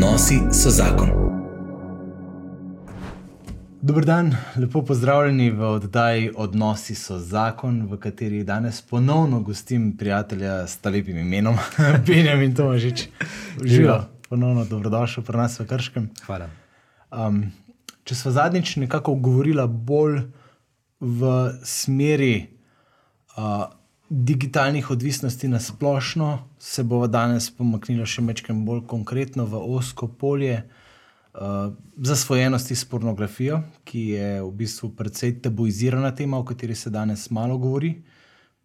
Odnosi so zakon. Dobro dan, lepo pozdravljeni v oddaji Odnosi so zakon, v kateri danes ponovno gostim prijatelja s lepim imenom, Benjamin Tomažič. Živijo, ponovno dobrodošel pri nas v Krškem. Hvala. Um, če smo zadnjič nekako govorili bolj v smeri uh, digitalnih odvisnosti na splošno, se bomo danes pomaknili še nekaj bolj konkretno v osko polje uh, zasvojenosti s pornografijo, ki je v bistvu precej tabuizirana tema, o kateri se danes malo govori.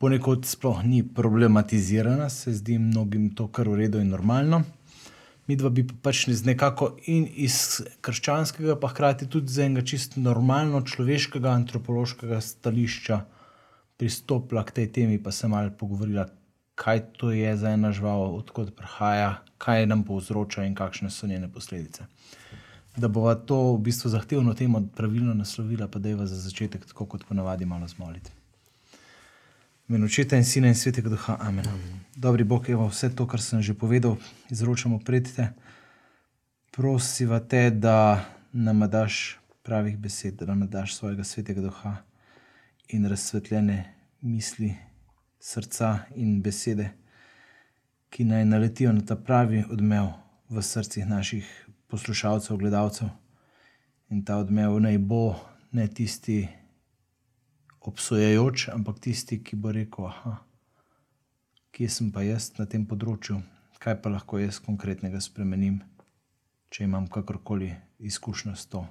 Ponekod sploh ni problematizirana, se zdi mnogim to kar v redu in normalno. Mi dva bi pa pač z nekako in iz krščanskega, pa hkrati tudi z enega čisto normalno človeškega, antropološkega stališča pristopila k tej temi, pa se malo pogovorila, kaj to je za ena žival, odkot prihaja, kaj nam povzroča in kakšne so njene posledice. Da bova to v bistvu zahtevno temo pravilno naslovila, pa da je za začetek, tako kot ponavadi, malo zmoliti. Min očeta in sina in svetega duha. Amen. Amen. Dobri Bog, evo, vse to, kar sem že povedal, izročamo pred te. Prosiva te, da nam daš pravih besed, da nam daš svojega svetega duha in razsvetljene misli, srca in besede, ki naj naletijo na ta pravi odmev v srcih naših poslušalcev, gledalcev. In ta odmev naj bo ne tisti obsojajoč, ampak tisti, ki bo rekel: Aha, kje sem pa jaz na tem področju, kaj pa lahko jaz konkretnega spremenim, če imam kakorkoli izkušnjo s to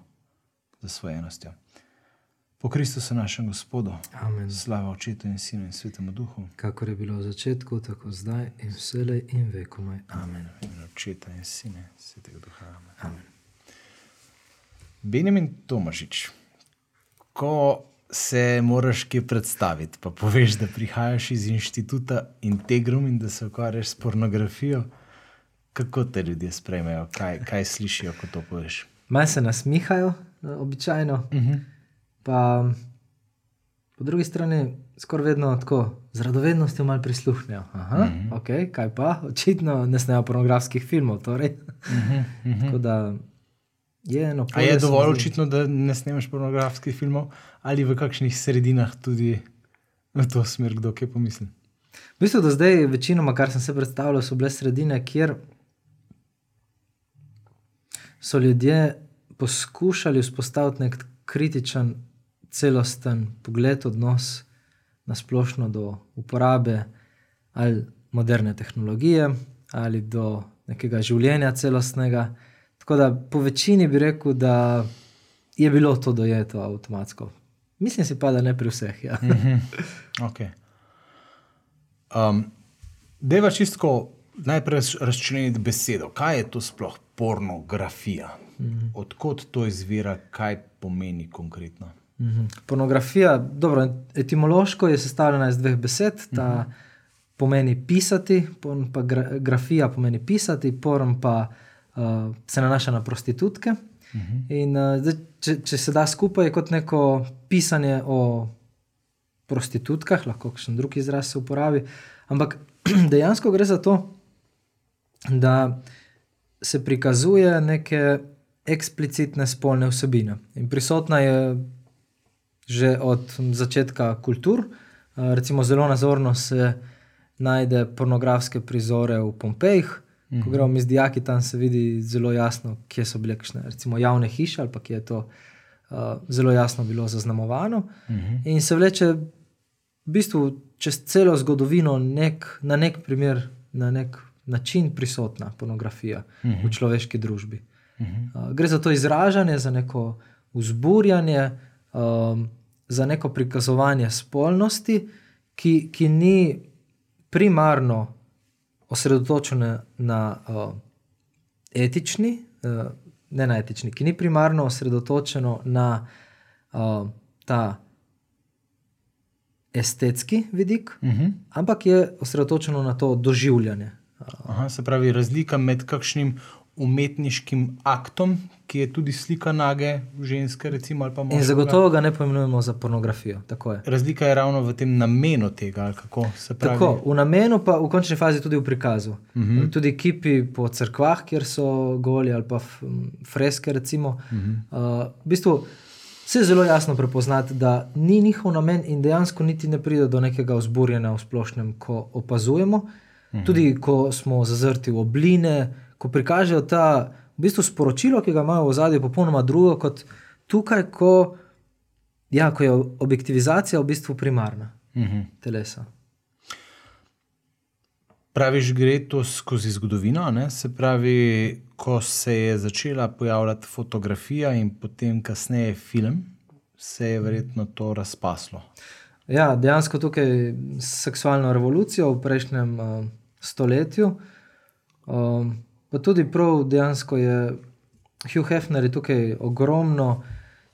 zasvojenostjo. Po Kristusu, našem Gospodu, Amen. slava Očetu in Sinu in Svetemu Duhu. Kakor je bilo v začetku, tako zdaj in vselej in vekomaj. Amen. Amen. Očeta in Sina in Svetega Duha. Amen. Amen. Benjamin Tomažič, ko se moraš kje predstaviti, pa poveš, da prihajaš iz inštituta Integrum in da se ukvarjaš s pornografijo, kako te ljudje sprejmejo, kaj, kaj slišijo, ko to poveš? Malo se nasmihajo, običajno. Uh -huh. Pa po drugi strani, skoraj vedno tako, z radovednostjo malo prisluhnejo. Aha, mm -hmm. ok, kaj pa, očitno ne snejo pornografskih filmov. Torej. Mm -hmm, mm -hmm. Tako da je eno. A je dovolj očitno, da ne snemaš pornografskih filmov, ali v kakšnih sredinah tudi v to smer, kdo kaj pomisli? V bistvu do zdaj, večinoma, kar sem se predstavljal, so bile sredine, kjer so ljudje poskušali vzpostaviti nek kritičen celosten pogled, odnos na splošno do uporabe ali moderne tehnologije ali do nekega življenja celostnega. Tako da po večini bi rekel, da je bilo to dojeto avtomatsko. Mislim si pa, da ne pri vseh. Ja. Mhm. okay. um, Deva čistko najprej razčleniti besedo. Kaj je to sploh pornografija? Mhm. Odkot to izvira, kaj pomeni konkretno? Mhm. Pornografija, dobro, etimološko je sestavljena iz dveh besed. Ta mhm. pomeni pisati, pa gra, grafija pomeni pisati, porn pa uh, se nanaša na prostitutke. Mhm. In, uh, zdaj, če, če se da skupaj kot neko pisanje o prostitutkah, lahko še en drug izraz se uporabi, ampak dejansko gre za to, da se prikazuje neke eksplicitne spolne vsebine. In prisotna je že od začetka kultur. Eh, recimo, zelo nazorno se najde pornografske prizore v Pompejih. Ko mhm. gremo mi z dijaki, tam se vidi zelo jasno, kje so bile kakšne, recimo, javne hiše ali pa kje je to uh, zelo jasno bilo zaznamovano. Mhm. -huh. In se vleče v bistvu čez celo zgodovino nek, na nek primer, na nek način prisotna pornografija uh -huh. v mhm. človeški družbi. Uh -huh. uh, gre za to izražanje, za neko vzburjanje, um, za neko prikazovanje spolnosti, ki, ki ni primarno osredotočena na uh, etični, uh, ne na etični, ki ni primarno osredotočena na uh, ta estetski vidik, uh mhm. -huh. ampak je osredotočena na to doživljanje. Aha, se pravi, razlika med kakšnim umetniškim aktom, ki je tudi slika nage ženske, recimo, In zagotovo ga ne poimenujemo za pornografijo. Je. Razlika je ravno v tem namenu tega, kako se pravi. Tako, v namenu, pa v končni fazi tudi v prikazu. Uh Mhm. -huh. Tudi kipi po crkvah, kjer so goli ali pa freske. Recimo, uh Mhm. -huh. uh, v bistvu se je zelo jasno prepoznati, da ni njihov namen in dejansko niti ne pride do nekega vzburjenja v splošnem, ko opazujemo. Uh Mhm. -huh. Tudi ko smo zazrti v obline, ko prikažejo ta v bistvu sporočilo, ki ga imajo v zadju, popolnoma drugo kot tukaj, ko, ja, ko je objektivizacija v bistvu primarna Mhm. telesa. Praviš, gre to skozi zgodovino, ne? se pravi, ko se je začela pojavljati fotografija in potem kasneje film, se je verjetno to razpaslo. Ja, dejansko tukaj s seksualno revolucijo v prejšnjem uh, stoletju. Um, pa tudi prav dejansko je Hugh Hefner je tukaj ogromno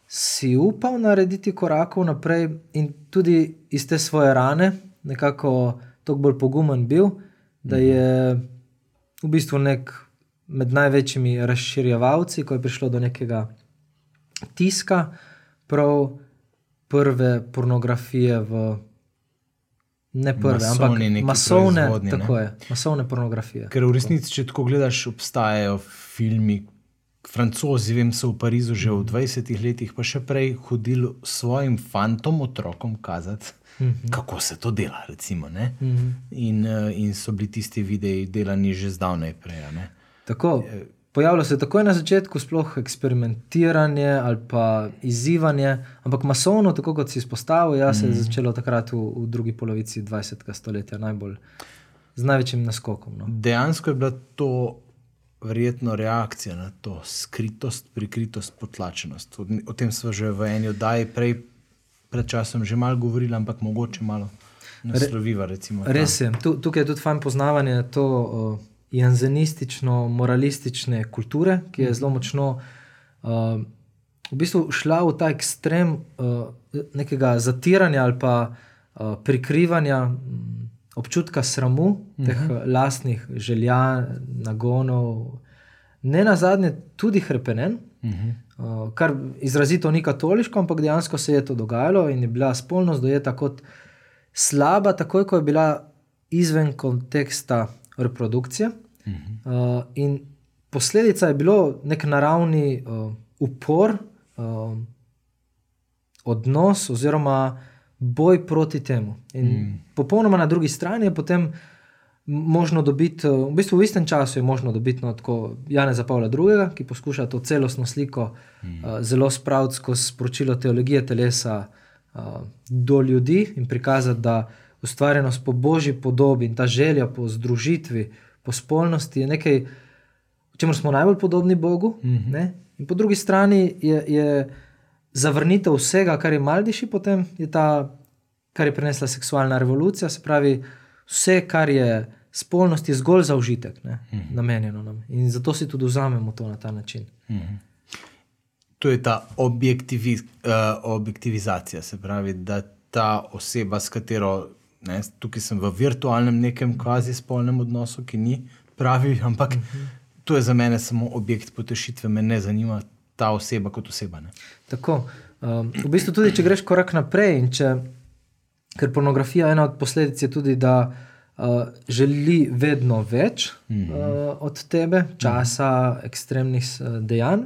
si upal narediti korakov naprej in tudi iz te svoje rane, nekako toliko bolj pogumen bil, da je v bistvu nek med največjimi razširjevalci, ko je prišlo do nekega tiska, prav prve pornografije v. Ne prve, Masovni ampak masovne, proizvodnji, ne? tako je, masovne pornografije. Ker v resnici, če tako gledaš, obstajajo filmi. Francozi, vem, so v Parizu že v 20 letih, pa še prej hodili svojim fantom, otrokom, kazati, mm -hmm. kako se to dela. Recimo, mm -hmm. in, eh, in so bili tisti videi delani že zdavnaj prej. ne. Tako, pojavilo se takoj na začetku, sploh eksperimentiranje ali pa izzivanje, ampak masovno, tako kot si izpostavil, ja, se je začelo takrat v, v drugi polovici 20. stoletja, najbolj z največjim naskokom. No. Dejansko je bila to verjetno reakcija na to skritost, prikritost, potlačenost. O, o tem smo že v eni oddaji prej, pred časom, že malo govorili, ampak mogoče malo nasloviva. Recimo. Res je, tu, tukaj je tudi fajn poznavanje to uh, janzenistično-moralistične kulture, ki je zelo močno uh, v bistvu šla v ta ekstrem uh, nekega zatiranja ali pa uh, prikrivanja mm, občutka sramu, uh -huh. teh uh, lastnih želja, nagonov, ne na zadnje tudi hrepenen. Uh -huh. uh, kar izrazito ni katoliško, ampak dejansko se je to dogajalo in je bila spolnost dojeta kot slaba, takoj ko je bila izven konteksta reprodukcije. Uh -huh. uh, in posledica je bilo nek naravni uh, upor, uh, odnos oziroma boj proti temu. In mm. popolnoma na drugi strani je potem možno dobiti, uh, v bistvu v istem času je možno dobiti no, tako Janeza Pavla II., ki poskuša to celostno sliko mm. uh, zelo spraviti skozi sporočilo teologije telesa uh, do ljudi in prikazati, da ustvarjenost po božji podobi in ta želja po združitvi, po spolnosti je nekaj, v čemer smo najbolj podobni Bogu. Mm -hmm. In po drugi strani je, je zavrnitev vsega, kar je maldiši, potem je ta, kar je prinesla seksualna revolucija, se pravi, vse, kar je spolnost, je zgolj za užitek, mm -hmm. namenjeno nam. In zato si tudi vzamemo to na ta način. Mm -hmm. To je ta objektivi, uh, objektivizacija, se pravi, da ta oseba, s katero ne, tukaj sem v virtualnem nekem kvazi spolnem odnosu, ki ni pravi, ampak uh -huh. to je za mene samo objekt potešitve, me ne zanima ta oseba kot oseba. Ne. Tako. Um, v bistvu tudi, če greš korak naprej, če, ker pornografija ena od posledic je tudi, da uh, želi vedno več uh -huh. uh, od tebe, časa, uh -huh. ekstremnih uh, dejanj.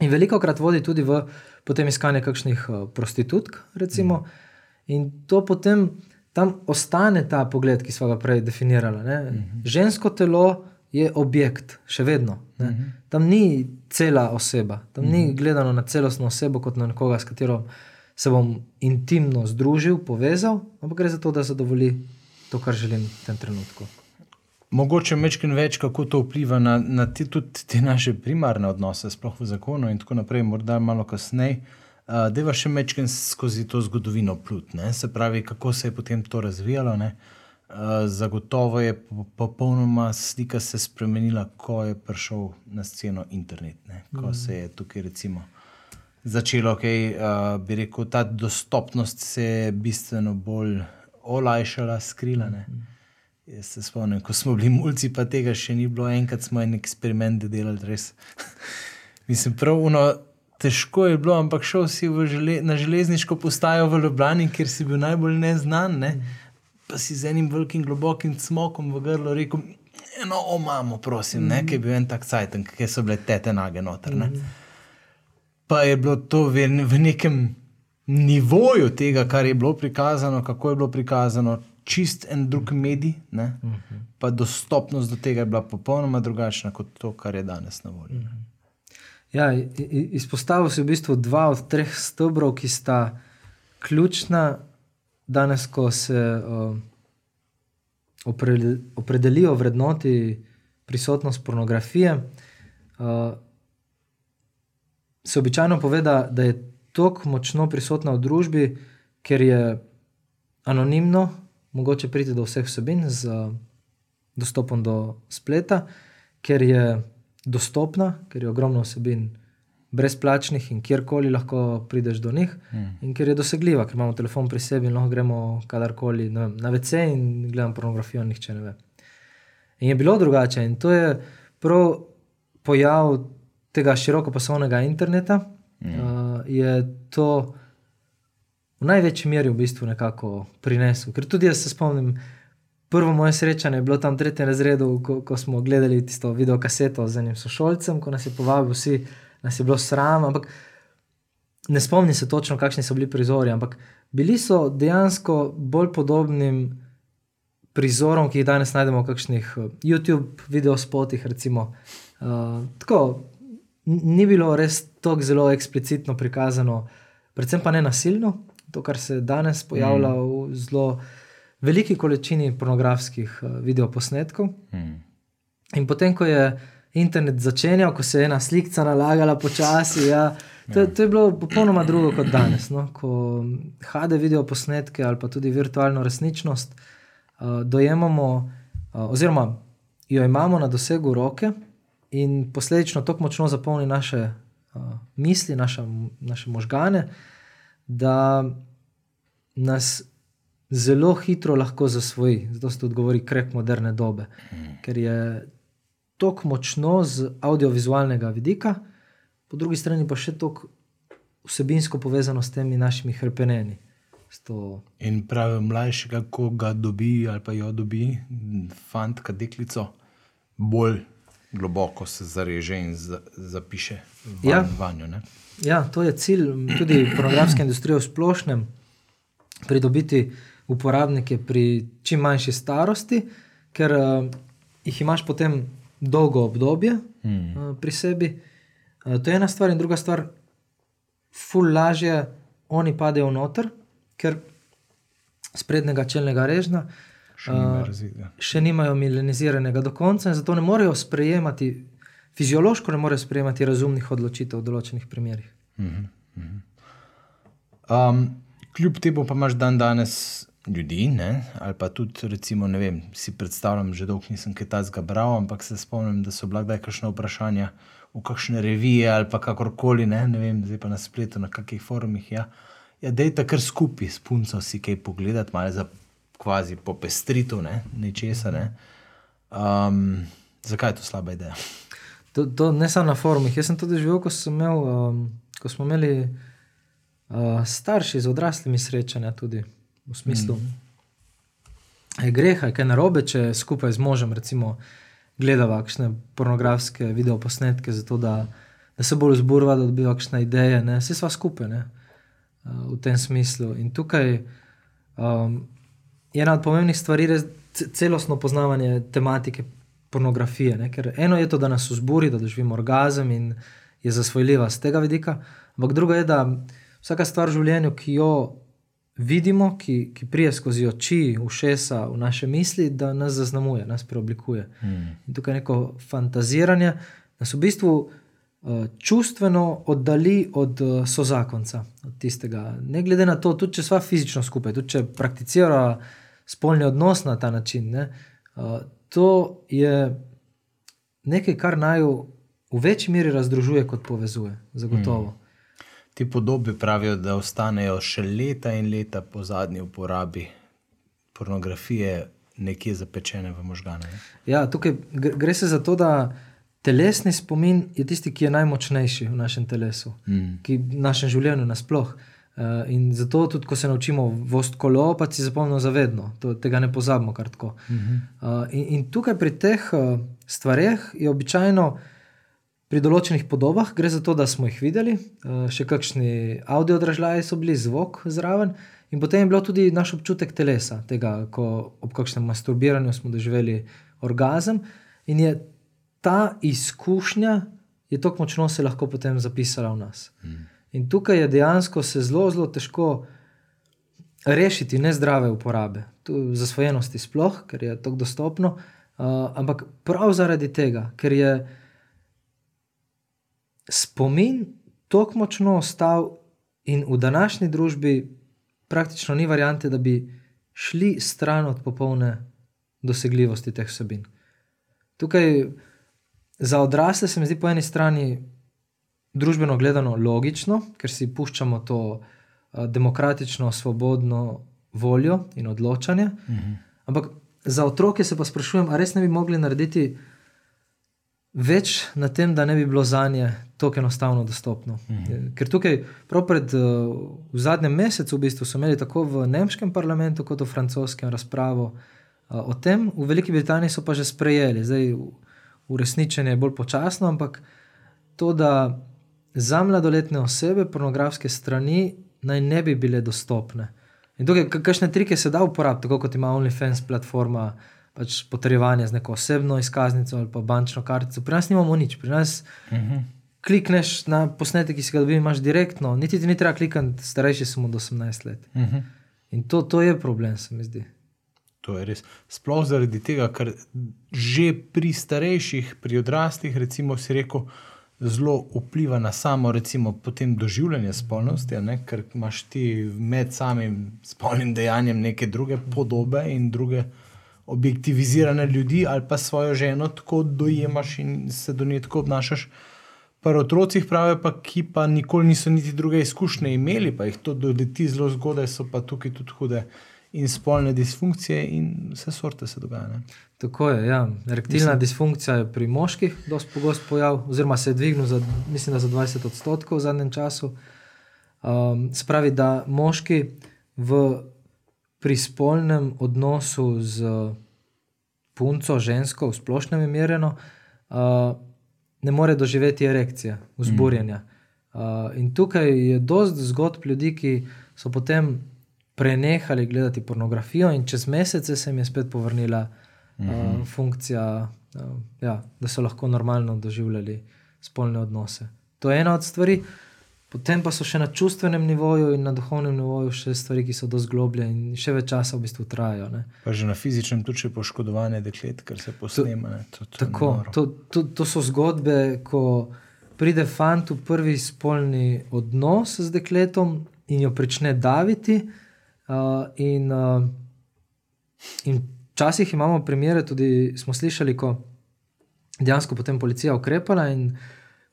In veliko krat vodi tudi v potem iskanje kakšnih uh, prostitutk, recimo. Mm. In to potem tam ostane ta pogled, ki smo ga prej definirali. Mm -hmm. Žensko telo je objekt, še vedno. Mm -hmm. Tam ni cela oseba, tam mm -hmm. ni gledano na celostno osebo kot na nekoga, s katero se bom intimno združil, povezal, ampak gre za to, da zadovolji to, kar želim v tem trenutku. Mogoče mečkim več, kako to vpliva na, na te, tudi te naše primarne odnose, sploh v zakonu in tako naprej, morda malo kasneje. Uh, Deva še mečkim skozi to zgodovino plut, ne? se pravi, kako se je potem to razvijalo. Uh, zagotovo je popolnoma slika se spremenila, ko je prišel na sceno internet, ne? ko mm. se je tukaj recimo. Začelo, okay, uh, bi rekel, ta dostopnost se je bistveno bolj olajšala, skrila. Ne? Jaz se spomnim, ko smo bili mulci, pa tega še ni bilo. Enkrat smo en eksperiment delali, res. Mislim, pravno težko je bilo, ampak šel si žele, na železniško postajo v Ljubljani, kjer si bil najbolj neznan. Ne? Pa si z enim velikim, globokim smokom v grlu rekel: No, o, mamo, prosim, ne, ki je bil en tak sajten, ki so bile tete nage noter. Ne? Pa je bilo to v, v nekem nivoju tega, kar je bilo prikazano, kako je bilo prikazano, čist en drug medij, ne? pa dostopnost do tega je bila popolnoma drugačna kot to, kar je danes na voljo. Ne? Ja, izpostavil si v bistvu dva od treh stebrov, ki sta ključna danes, ko se uh, opredelijo vrednoti prisotnost pornografije. Uh, se običajno pove, da, da je tako močno prisotna v družbi, ker je anonimno, mogoče priti do vseh vsebin z uh, dostopom do spleta, ker je dostopna, ker je ogromno vsebin brezplačnih in kjerkoli lahko prideš do njih, mm. in ker je dosegljiva, ker imamo telefon pri sebi in lahko gremo kadarkoli vem, na VC in gledamo pornografijo, nihče ne ve. In je bilo drugače, in to je prav pojav tega širokopasovnega interneta. Mm. Uh, je to v največji meri v bistvu nekako prinesel. Ker tudi jaz se spomnim, prvo moje srečanje je bilo tam v tretjem razredu, ko, ko smo gledali tisto video kaseto z enim sošolcem, ko nas je povabil, vsi nas je bilo sram. Ampak ne spomnim se točno, kakšni so bili prizori, ampak bili so dejansko bolj podobnim prizorom, ki jih danes najdemo v kakšnih eh, YouTube videospotih. Recimo. Uh, tako, ni bilo res tako zelo eksplicitno prikazano, predvsem pa ne nasilno, to, kar se danes pojavlja mm. v zelo veliki količini pornografskih uh, videoposnetkov. Mm. In potem, ko je internet začenjal, ko se je ena slika nalagala počasi. Ja, to, to je bilo popolnoma drugo kot danes. No? Ko HD videoposnetke ali pa tudi virtualno resničnost uh, dojemamo, uh, oziroma jo imamo na dosegu roke in posledično tako močno zapolni naše uh, misli, naša, naše možgane, da nas zelo hitro lahko zasvoji. Zato se tudi govori krek moderne dobe, ker je tako močno z audiovizualnega vidika, po drugi strani pa še tako vsebinsko povezano s temi našimi hrpeneni. Sto... In pravi mlajši, kako ga dobi ali pa jo dobi, fant, kaj deklico, bolj globoko se zareže in zapiše van, ja. vanjo. Ne? Ja, to je cilj tudi pornografske industrije v splošnem, pridobiti uporabnike pri čim manjši starosti, ker uh, jih imaš potem dolgo obdobje mm. uh, pri sebi. Uh, to je ena stvar, in druga stvar, ful lažje oni padejo noter, ker sprednjega čelnega režna še, uh, še nimajo mileniziranega do konca in zato ne morejo sprejemati, fiziološko ne morejo sprejemati razumnih odločitev v določenih primerih. Mm -hmm. um, kljub temu pa imaš dan danes ljudi, ne? ali pa tudi, recimo, ne vem, si predstavljam, že dolgo nisem kaj takega bral, ampak se spomnim, da so bila kdaj kakšna vprašanja v kakšne revije ali pa kakorkoli, ne, ne vem, zdaj pa na spletu, na kakih forumih. Ja, ja da je takrat skupaj s punco si kaj pogledati, malo za kvazi popestritev, ne, nečesa. Ne. Um, zakaj je to slaba ideja? To, to ne samo na forumih. Jaz sem tudi živel, ko, imel, um, ko smo imeli uh, starši z odraslimi srečanja tudi v smislu, mm. je greha, kaj narobe, če skupaj z možem recimo, gledava kakšne pornografske videoposnetke, zato da, da se bolj zburva, da dobiva kakšne ideje, ne? vse sva skupaj ne? v tem smislu. In tukaj um, je ena od pomembnih stvari res celostno poznavanje tematike. Pornografije, ne? ker eno je to, da nas vzburi, da doživimo orgazem in je zasvojljiva z tega vidika, ampak drugo je, da vsaka stvar v življenju, ki jo vidimo, ki, ki prije skozi oči, ušesa v naše misli, da nas zaznamuje, nas preoblikuje. Mm. In tukaj je neko fantaziranje, da se v bistvu uh, čustveno oddali od uh, sozakonca, od tistega. Ne glede na to, tudi če sva fizično skupaj, tudi če prakticira spolni odnos na ta način. Ne, uh, to je nekaj, kar naj v večji meri razdružuje, kot povezuje, zagotovo. Mm. Ti podobe pravijo, da ostanejo še leta in leta po zadnji uporabi pornografije nekje zapečene v možgane. Ne? Ja, tukaj gre se za to, da telesni spomin je tisti, ki je najmočnejši v našem telesu, mm. ki v našem življenju nasploh. Uh, in zato tudi, ko se naučimo vost kolo, pa si zapomnimo zavedno, to, tega ne pozabimo kar tako. Uh -huh. uh, in, in tukaj pri teh uh, stvareh je običajno pri določenih podobah, gre za to, da smo jih videli, uh, še kakšni audio dražljaji so bili, zvok zraven, in potem je bilo tudi naš občutek telesa, tega, ko ob kakšnem masturbiranju smo doživeli orgazem. In je ta izkušnja, je tako močno se lahko potem zapisala v nas. -huh. In tukaj je dejansko se zelo, zelo težko rešiti nezdrave uporabe, zasvojenosti, sploh, ker je tako dostopno. Uh, ampak prav zaradi tega, ker je spomin tako močno ostal in v današnji družbi praktično ni variante, da bi šli stran od popolne dosegljivosti teh vsebin. Tukaj za odrasle se mi zdi po eni strani družbeno gledano logično, ker si puščamo to uh, demokratično, svobodno voljo in odločanje. Mhm. Ampak za otroke se pa sprašujem, ali res ne bi mogli narediti več na tem, da ne bi bilo za nje tako enostavno dostopno. Mhm. Ker tukaj, prav pred uh, v zadnjem mesecu, v bistvu so imeli tako v nemškem parlamentu, kot v francoskem razpravo uh, o tem, v Veliki Britaniji so pa že sprejeli, zdaj uresničenje je bolj počasno, ampak to, da za mladoletne osebe pornografske strani naj ne bi bile dostopne. In tukaj, kakšne trike se da uporabiti, tako kot ima OnlyFans platforma, pač potrjevanje z neko osebno izkaznico ali pa bančno kartico. Pri nas nimamo nič, pri nas uh mhm. -huh. klikneš na posnetek, ki si ga dobil, imaš direktno, niti ti ni treba klikati, starejši smo od 18 let. Uh mhm. -huh. In to, to je problem, se mi zdi. To je res. Sploh zaradi tega, ker že pri starejših, pri odraslih, recimo, si rekel, zelo vpliva na samo recimo, doživljanje spolnosti, ne? ker imaš ti med samim spolnim dejanjem neke druge podobe in druge objektivizirane ljudi, ali pa svojo ženo tako dojemaš in se do nje tako obnašaš. Pri otrocih pravijo, pa, ki pa nikoli niso niti druge izkušnje imeli, pa jih to doleti zelo zgodaj, so pa tukaj tudi hude in spolne disfunkcije, in vse sorte se dogaja. Tako je. Ja. Erektilna mislim, disfunkcija je pri moških precej pogost pojav, oziroma se je dvignil za, mislim, za 20 odstotkov v zadnjem času. Um, spravi, da moški v prispolnem odnosu z punco, žensko, v splošnem merjeno, uh, ne more doživeti erekcije, vzburjenja. Mm. Uh, in tukaj je dosti zgodb ljudi, ki so potem prenehali gledati pornografijo, in čez mesece se jim je spet povrnila uh, uh, funkcija, uh, ja, da so lahko normalno doživljali spolne odnose. To je ena od stvari. Potem pa so še na čustvenem nivoju in na duhovnem nivoju še stvari, ki so dosti globlje in še več časa v bistvu trajajo. Ne. Pa že na fizičnem tudi poškodovanje deklet, ker se posnema. To, to, to, tako, to, to, to so zgodbe, ko pride fant v prvi spolni odnos z dekletom in jo začne daviti. Uh, in, uh, in včasih imamo primere, tudi smo slišali, ko dejansko potem policija ukrepala in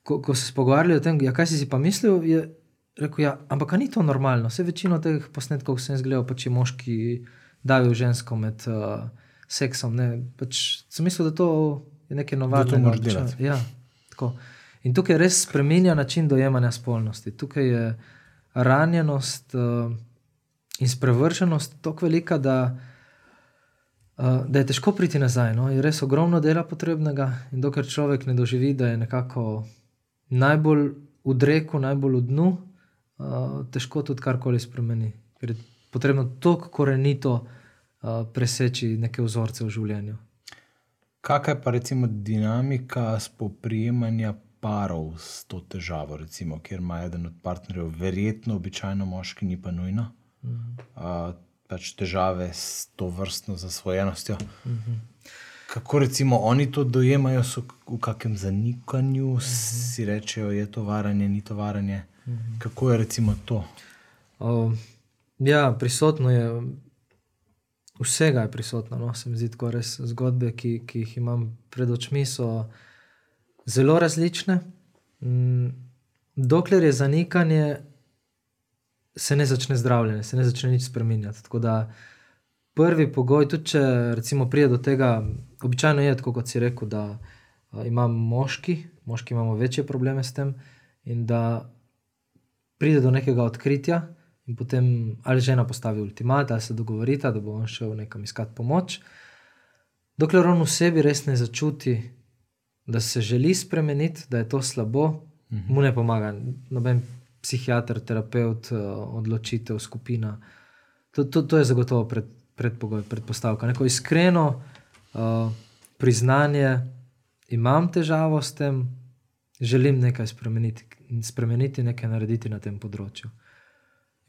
ko, ko so se pogovarjali o tem, ja, kaj si, si pa mislil, je rekel, ja, ampak ni to normalno. Vse večino teh posnetkov sem zgledal, pa če moški dajo žensko med uh, seksom. Ne, pač sem mislil, da to je nekaj novega. Ja, in tukaj res spremenja način dojemanja spolnosti. Tukaj je ranjenost. Uh, in sprevrženost tako velika, da, uh, da je težko priti nazaj. No? Je res ogromno dela potrebnega in dokler človek ne doživi, da je nekako najbolj v dreku, najbolj v dnu, uh, težko tudi karkoli spremeni. Ker je potrebno tako korenito uh, preseči neke vzorce v življenju. Kakšna je pa recimo dinamika spoprijemanja parov s to težavo, recimo, kjer ima eden od partnerjev, verjetno, običajno moški, ni pa nujno? uh, pač težave s to vrstno zasvojenostjo. Uh -huh. Kako recimo oni to dojemajo, so v kakšnem zanikanju, uh -huh. si rečejo, je to varanje, ni to varanje. Uh -huh. Kako je recimo to? Uh, ja, prisotno je. Vsega je prisotno, no? se mi zdi, tako res zgodbe, ki, ki jih imam pred očmi, so zelo različne. Mm, dokler je zanikanje, se ne začne zdravljenje, se ne začne nič spremenjati. Tako da prvi pogoj, tudi če recimo pride do tega, običajno je tako, kot si rekel, da uh, imamo moški, moški imamo večje probleme s tem in da pride do nekega odkritja in potem ali žena postavi ultimat, ali se dogovorita, da bo on šel nekam iskati pomoč. Dokler on v sebi res ne začuti, da se želi spremeniti, da je to slabo, -huh. mu ne pomaga noben psihiater, terapeut, odločitev, skupina. To, to, to je zagotovo pred, predpogoj, predpostavka. Neko iskreno uh, priznanje, imam težavo s tem, želim nekaj spremeniti, spremeniti, nekaj narediti na tem področju.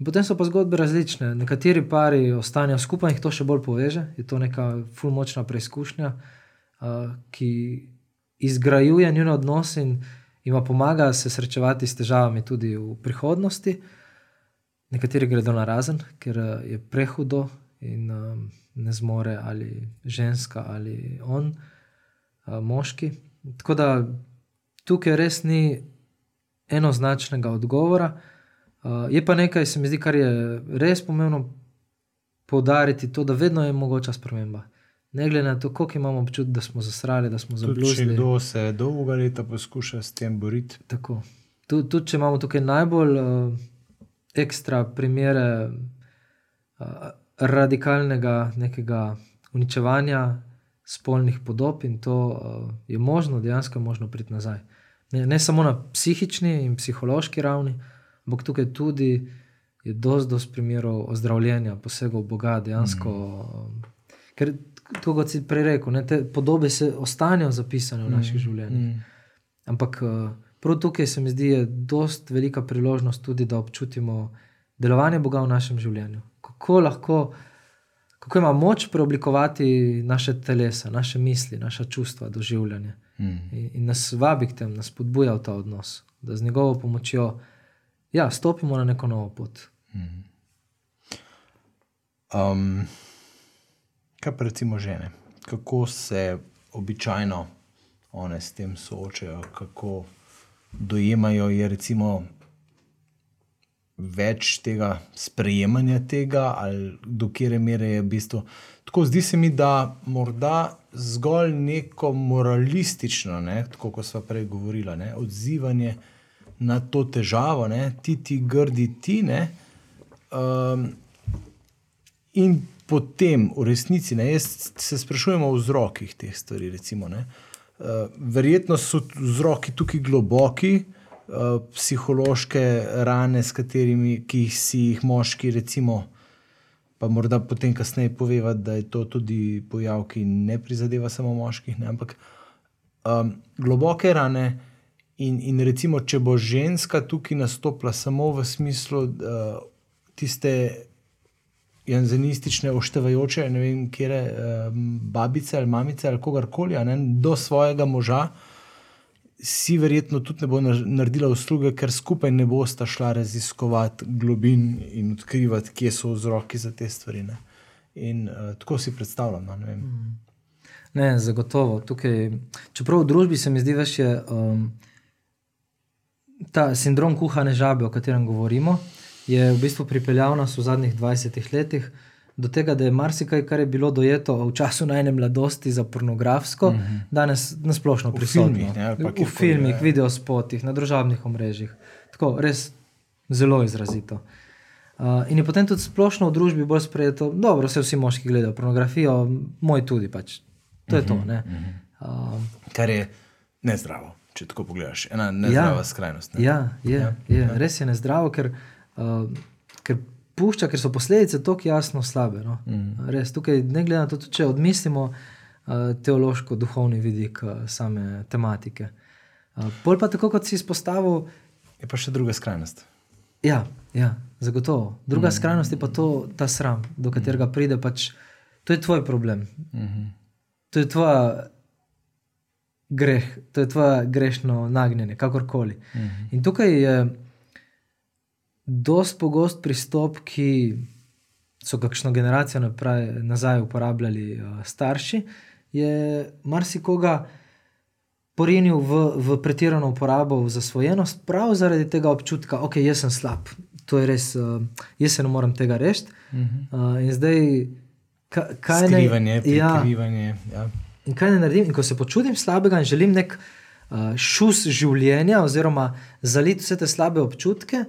In potem so pa zgodbe različne. Nekateri pari ostanejo skupaj in jih to še bolj poveže. Je to neka fulmočna preizkušnja, uh, ki izgrajuje njihove odnose in jim pomaga se srečevati s težavami tudi v prihodnosti. Nekateri gredo na razen, ker je prehudo in um, ne zmore ali ženska ali on, uh, moški. Tako da tukaj res ni enoznačnega odgovora. Uh, je pa nekaj, se mi zdi, kar je res pomembno poudariti, to, da vedno je mogoča sprememba. Ne glede na to, koliko imamo občutek, da smo zasrali, da smo zabluzili. Kdo se dolgo leta poskuša s tem boriti. Tako. Tudi, tud, če imamo tukaj najbolj uh, ekstra primere uh, radikalnega nekega uničevanja spolnih podob, in to uh, je možno, dejansko je možno priti nazaj. Ne, ne samo na psihični in psihološki ravni, ampak tukaj tudi je dosti, dosti primerov ozdravljenja, posegov Boga, dejansko. Mm. Uh, ker kot si prej rekel, ne, te podobe se ostanejo zapisane v mm, naših življenjih. Mm. Ampak eh, prav tukaj se mi zdi, da je dost velika priložnost tudi, da občutimo delovanje Boga v našem življenju. Kako lahko, kako ima moč preoblikovati naše telesa, naše misli, naša čustva, doživljanje. Mm. In, in nas vabi k temu, nas podbuja v ta odnos, da z njegovo pomočjo ja, stopimo na neko novo pot. Mm. Um. Kaj pa recimo žene? Kako se običajno one s tem soočajo, kako dojemajo, je recimo več tega sprejemanja tega, ali do kere mere je v bistvu. Tako zdi se mi, da morda zgolj neko moralistično, ne, tako kot smo prej govorili, ne, odzivanje na to težavo, ne, ti ti grdi ti. Ne, um, in potem v resnici, ne, se sprašujemo o vzrokih teh stvari. Recimo, uh, verjetno so vzroki tukaj globoki, uh, psihološke rane, katerimi si jih moški, recimo, pa morda potem kasneje poveva, da je to tudi pojav, ki ne prizadeva samo moških, ne, ampak um, globoke rane. In, in recimo, če bo ženska tukaj nastopila samo v smislu uh, tiste janzenistične, oštevajoče, ne vem, kje je babice ali mamice ali kogarkoli, ne, do svojega moža, si verjetno tudi ne bo naredila usluge, ker skupaj ne bosta šla raziskovati globin in odkrivati, kje so vzroki za te stvari. Ne. In uh, tako si predstavljam. No, ne, mm. ne, zagotovo. Tukaj, čeprav v družbi se mi zdi, da je um, ta sindrom kuhane žabe, o katerem govorimo je v bistvu pripeljal nas v zadnjih 20 letih do tega, da je marsikaj, kar je bilo dojeto v času najne mladosti za pornografsko, mm -hmm. danes nasplošno prisotno. V filmih, v filmih video spotih, na družabnih omrežjih. Tako, res zelo izrazito. Uh, in je potem tudi splošno v družbi bolj sprejeto, da se vsi moški gledajo pornografijo, moj tudi. Pač. To je to. Mm -hmm. uh, Kar je nezdravo, če tako pogledaš. Ena nezdrava ja, skrajnost. Ne? Ja, je, ja, je. Ja. res je nezdravo, ker uh, ker pušča, ker so posledice tako jasno slabe. No? Mm. Res, tukaj, ne glede na to, če odmislimo uh, teološko-duhovni vidik uh, same tematike. Uh, Pol pa tako, kot si izpostavil. Je pa še druga skrajnost. Ja, ja zagotovo. Druga mm. skrajnost je pa to, ta sram, do katerega mm. pride. Pač, to je tvoj problem. Mm -hmm. To je tvoja. Greh, to je tvoje grešno nagnjenje, kakorkoli. Mm -hmm. In tukaj je dost pogost pristop, ki so kakšno generacijo naprej, nazaj uporabljali uh, starši, je marsikoga porinil v, v pretirano uporabo, v zasvojenost, prav zaradi tega občutka, da okay, sem slab. To je res, uh, jaz se ne morem tega rešiti. Uh -huh. uh, in zdaj, ka, kaj Skrivanje, naj, ja, prikrivanje. Ja. in kaj ne naredim. In ko se počutim slabega in želim nek uh, šus življenja, oziroma zaliti vse te slabe občutke,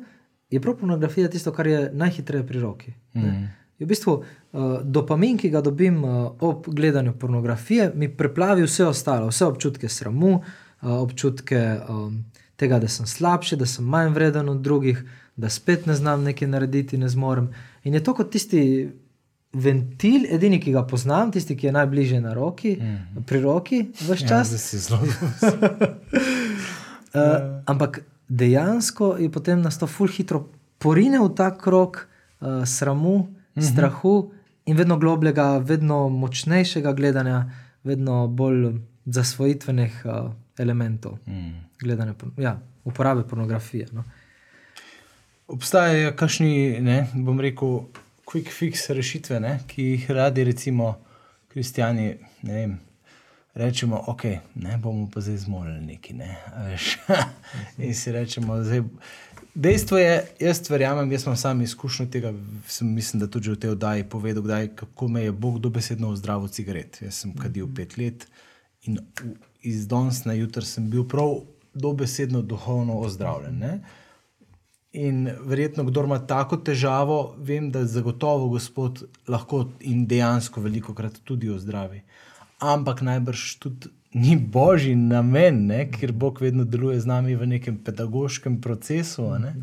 je prav pornografija tisto, kar je najhitreje pri roki. Mm. V bistvu uh, dopamin, ki ga dobim uh, ob gledanju pornografije, mi preplavi vse ostalo, vse občutke sramu, uh, občutke um, tega, da sem slabši, da sem manj vreden od drugih, da spet ne znam nekaj narediti, ne zmorem. In je to kot tisti ventil, edini, ki ga poznam, tisti, ki je najbližje na roki, mm. pri roki, vse Ja, čas. si zelo Uh, ampak dejansko je potem nas to ful hitro porine v ta krog uh, sramu, mm -hmm. strahu in vedno globljega, vedno močnejšega gledanja, vedno bolj zasvojitvenih uh, elementov mm. gledanja, ja, uporabe pornografije. No. Obstajajo kakšni, ne, bom rekel, quick fix rešitve, ne, ki jih radi, recimo, kristijani, ne vem. Rečemo, ok, ne bomo pa zdaj zmolili neki. Ne, veš. In si rečemo, zdaj. Dejstvo je, jaz verjamem, jaz imam sam izkušnjo tega, sem, mislim, da tudi v tej oddaji povedal, kdaj, kako me je Bog dobesedno ozdravil cigaret. Jaz sem kadil pet let in iz danes na jutr sem bil prav dobesedno duhovno ozdravljen. Ne? In verjetno, kdo ima tako težavo, vem, da zagotovo Gospod lahko in dejansko veliko krat tudi ozdravi. Ampak najbrž tudi ni božji namen, ne? ker Bog vedno deluje z nami v nekem pedagoškem procesu, ne?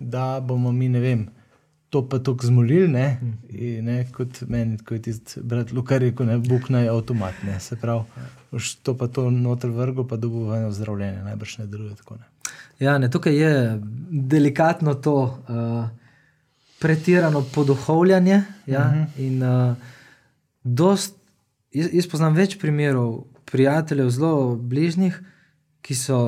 da bomo mi, ne vem, to pa tako zmolili, ne? In, ne? kot meni, ko je tisti brat Luka rekel, ne, Bog naj avtomat, ne? se pravi, to pa to noter vrgo, pa dobo eno zdravljenje, najbrž ne deluje tako. Ne? Ja, ne, tukaj je delikatno to uh, pretirano poduhovljanje. Ja, uh -huh. in, uh, dost, jaz, jaz poznam več primerov prijateljev, zelo bližnjih, ki so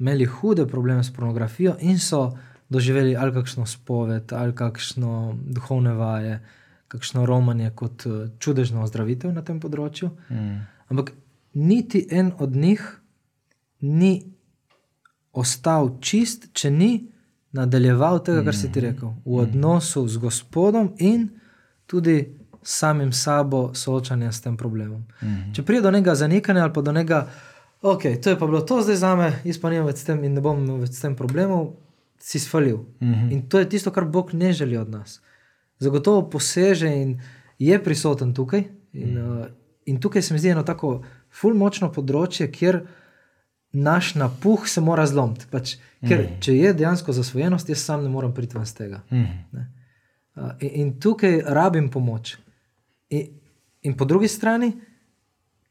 imeli hude probleme s pornografijo in so doživeli ali kakšno spoved, ali kakšno duhovne vaje, kakšno romanje kot uh, čudežno ozdravitev na tem področju. Mm. Ampak niti en od njih ni ostal čist, če ni nadaljeval tega, kar si ti rekel, v odnosu z Gospodom in tudi samim sabo soočanja s tem problemom. Mhm. Če pride do nekega zanikanja ali pa do nekega, ok, to je pa bilo to zdaj za me, jaz pa nimam več s tem in ne bom imel več s tem problemov, si svalil. Mhm. In to je tisto, kar Bog ne želi od nas. Zagotovo poseže in je prisoten tukaj. In, uh, in tukaj se mi zdi eno tako ful močno področje, kjer naš napuh se mora zlomiti. Pač, ker mm. če je dejansko zasvojenost, jaz sam ne morem priti ven z tega. Ne. Uh, in, in tukaj rabim pomoč. In, in po drugi strani,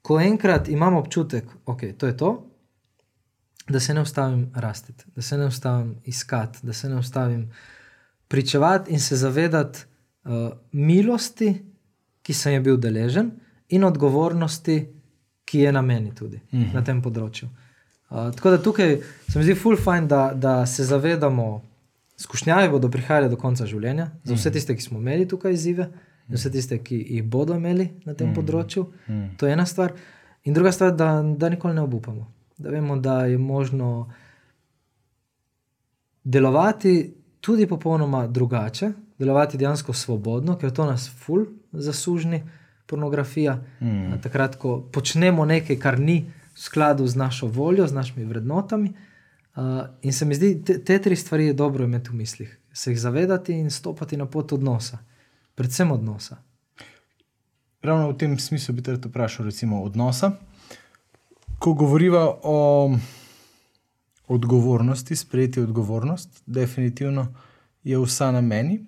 ko enkrat imam občutek, da okay, to je to, da se ne ustavim rasti, da se ne ustavim iskati, da se ne ustavim pričevati in se zavedati uh, milosti, ki sem je bil deležen, in odgovornosti, ki je na meni tudi -hmm. na tem področju. Uh, tako da tukaj se mi zdi ful fajn, da, da se zavedamo, skušnjave bodo prihajale do konca življenja, za vse tiste, ki smo imeli tukaj izzive, za vse tiste, ki jih bodo imeli na tem področju. To je ena stvar. In druga stvar, da, da nikoli ne obupamo. Da vemo, da je možno delovati tudi popolnoma drugače, delovati dejansko svobodno, ker to nas ful zasužni pornografija. Mm. Takrat, ko počnemo nekaj, kar ni v skladu z našo voljo, z našimi vrednotami. Uh, in se mi zdi, te, te tri stvari je dobro imeti v mislih, se jih zavedati in stopiti na pot odnosa, predvsem odnosa. Ravno v tem smislu bi te rad vprašal, recimo, odnosa. Ko govoriva o odgovornosti, sprejeti odgovornost, definitivno je vsa na meni.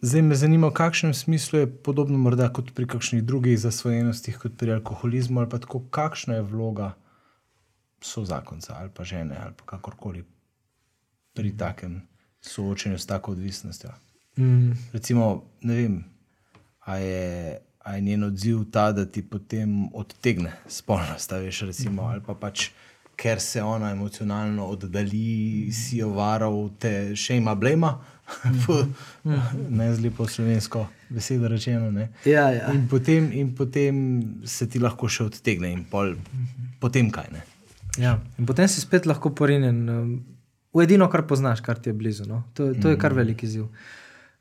Zdaj me zanima, v kakšnem smislu je podobno morda kot pri kakšnih drugih zasvojenostih, kot pri alkoholizmu ali pa tako, kakšna je vloga so zakonca ali pa žene ali pa kakorkoli pri takem soočenju s tako odvisnostjo. Mm. Recimo, ne vem, a je, a je njen odziv ta, da ti potem odtegne spolnost, veš, recimo, ali pa pač. Ker se ona emocionalno oddalji, si jo varal, te še ima blema, ne zli po slovensko besedo rečeno. Ne? Ja, ja. In, potem, in potem se ti lahko še odtegne, in pol, potem kaj. Ne? Ja. In potem si spet lahko porinjen um, v edino, kar poznaš, kar ti je blizu. No? To, to je kar veliki ziv.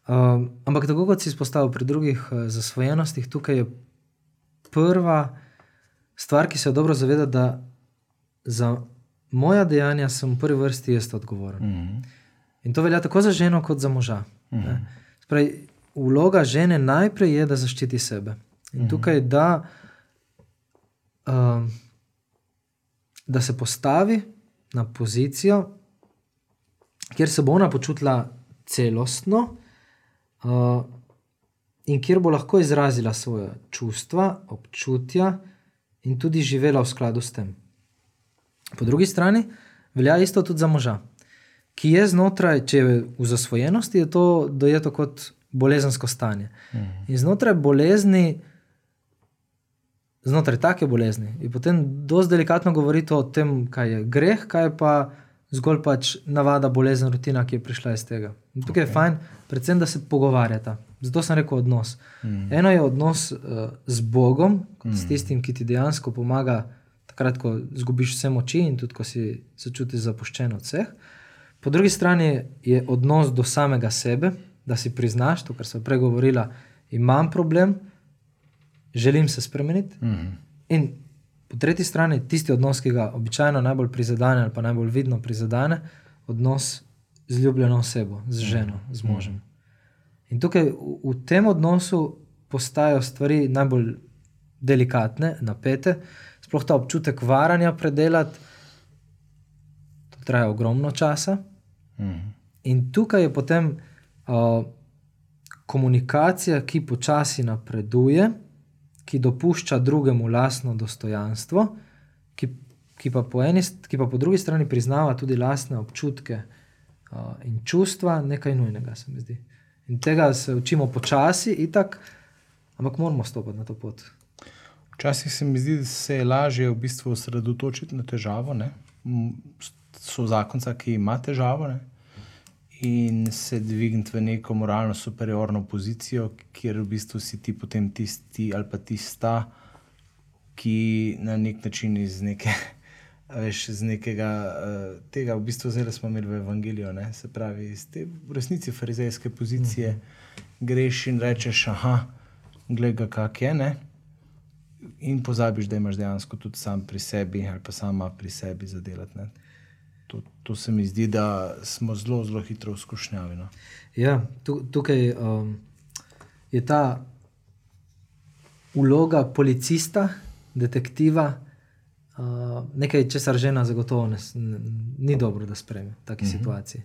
Um, ampak tako kot si izpostavil pri drugih uh, zasvojenostih, tukaj je prva stvar, ki se dobro zaveda, da za moja dejanja sem v prvi vrsti jaz odgovoren. Mm -hmm. In to velja tako za ženo, kot za moža. Mm -hmm. Spravi, vloga žene najprej je, da zaščiti sebe. In mm -hmm. tukaj, da, um, da se postavi na pozicijo, kjer se bo ona počutila celostno. Uh, in kjer bo lahko izrazila svoje čustva, občutja in tudi živela v skladu s tem. Po drugi strani velja isto tudi za moža, ki je znotraj, če je v zasvojenosti, je to dojeto kot bolezensko stanje. Mhm. In znotraj bolezni, znotraj take bolezni, je potem dosti delikatno govoriti o tem, kaj je greh, kaj je pa zgolj pač navada, bolezen, rutina, ki je prišla iz tega. In tukaj okay. je fajn, predvsem, da se pogovarjata. Zato sem rekel odnos. Mm. Eno je odnos uh, z Bogom, mm. s tistim, ki ti dejansko pomaga, takrat, ko izgubiš vse moči in tudi, ko si se čutiš zapuščen od vseh. Po drugi strani je odnos do samega sebe, da si priznaš to, kar sem pregovorila, imam problem, želim se spremeniti. Mm. In po tretji strani tisti odnos, ki ga običajno najbolj prizadene ali pa najbolj vidno prizadene, odnos z ljubljeno osebo, z ženo, z možem. In tukaj v, v tem odnosu postajajo stvari najbolj delikatne, napete, sploh ta občutek varanja predelati. To traja ogromno časa. Mm. In tukaj je potem uh, komunikacija, ki počasi napreduje, ki dopušča drugemu lastno dostojanstvo, ki, ki, pa eni, ki pa po drugi strani priznava tudi lastne občutke uh, in čustva, nekaj nujnega, se mi zdi. In tega se učimo počasi, itak, ampak moramo stopiti na to pot. Včasih se mi zdi, da se je lažje v bistvu osredotočiti na težavo. Ne? So zakonca, ki ima težavo ne? In se dvigniti v neko moralno superiorno pozicijo, kjer v bistvu si ti potem tisti ali pa tista, ki na nek način iz neke veš, z nekega uh, tega, v bistvu zdaj smo imeli v Evangeliju, ne? se pravi, iz te v resnici farizejske pozicije mm -hmm. greš in rečeš, ah, glej, kak je. Ne? In pozabiš, da imaš dejansko tudi sam pri sebi ali pa sama pri sebi za delati. To, to se mi zdi, da smo zelo, zelo hitro izkušnjavi. No? Ja, tukaj um, je ta vloga policista, detektiva, uh, nekaj, česar žena zagotovo ne, ni dobro, da sprejme v taki mm -hmm. situaciji.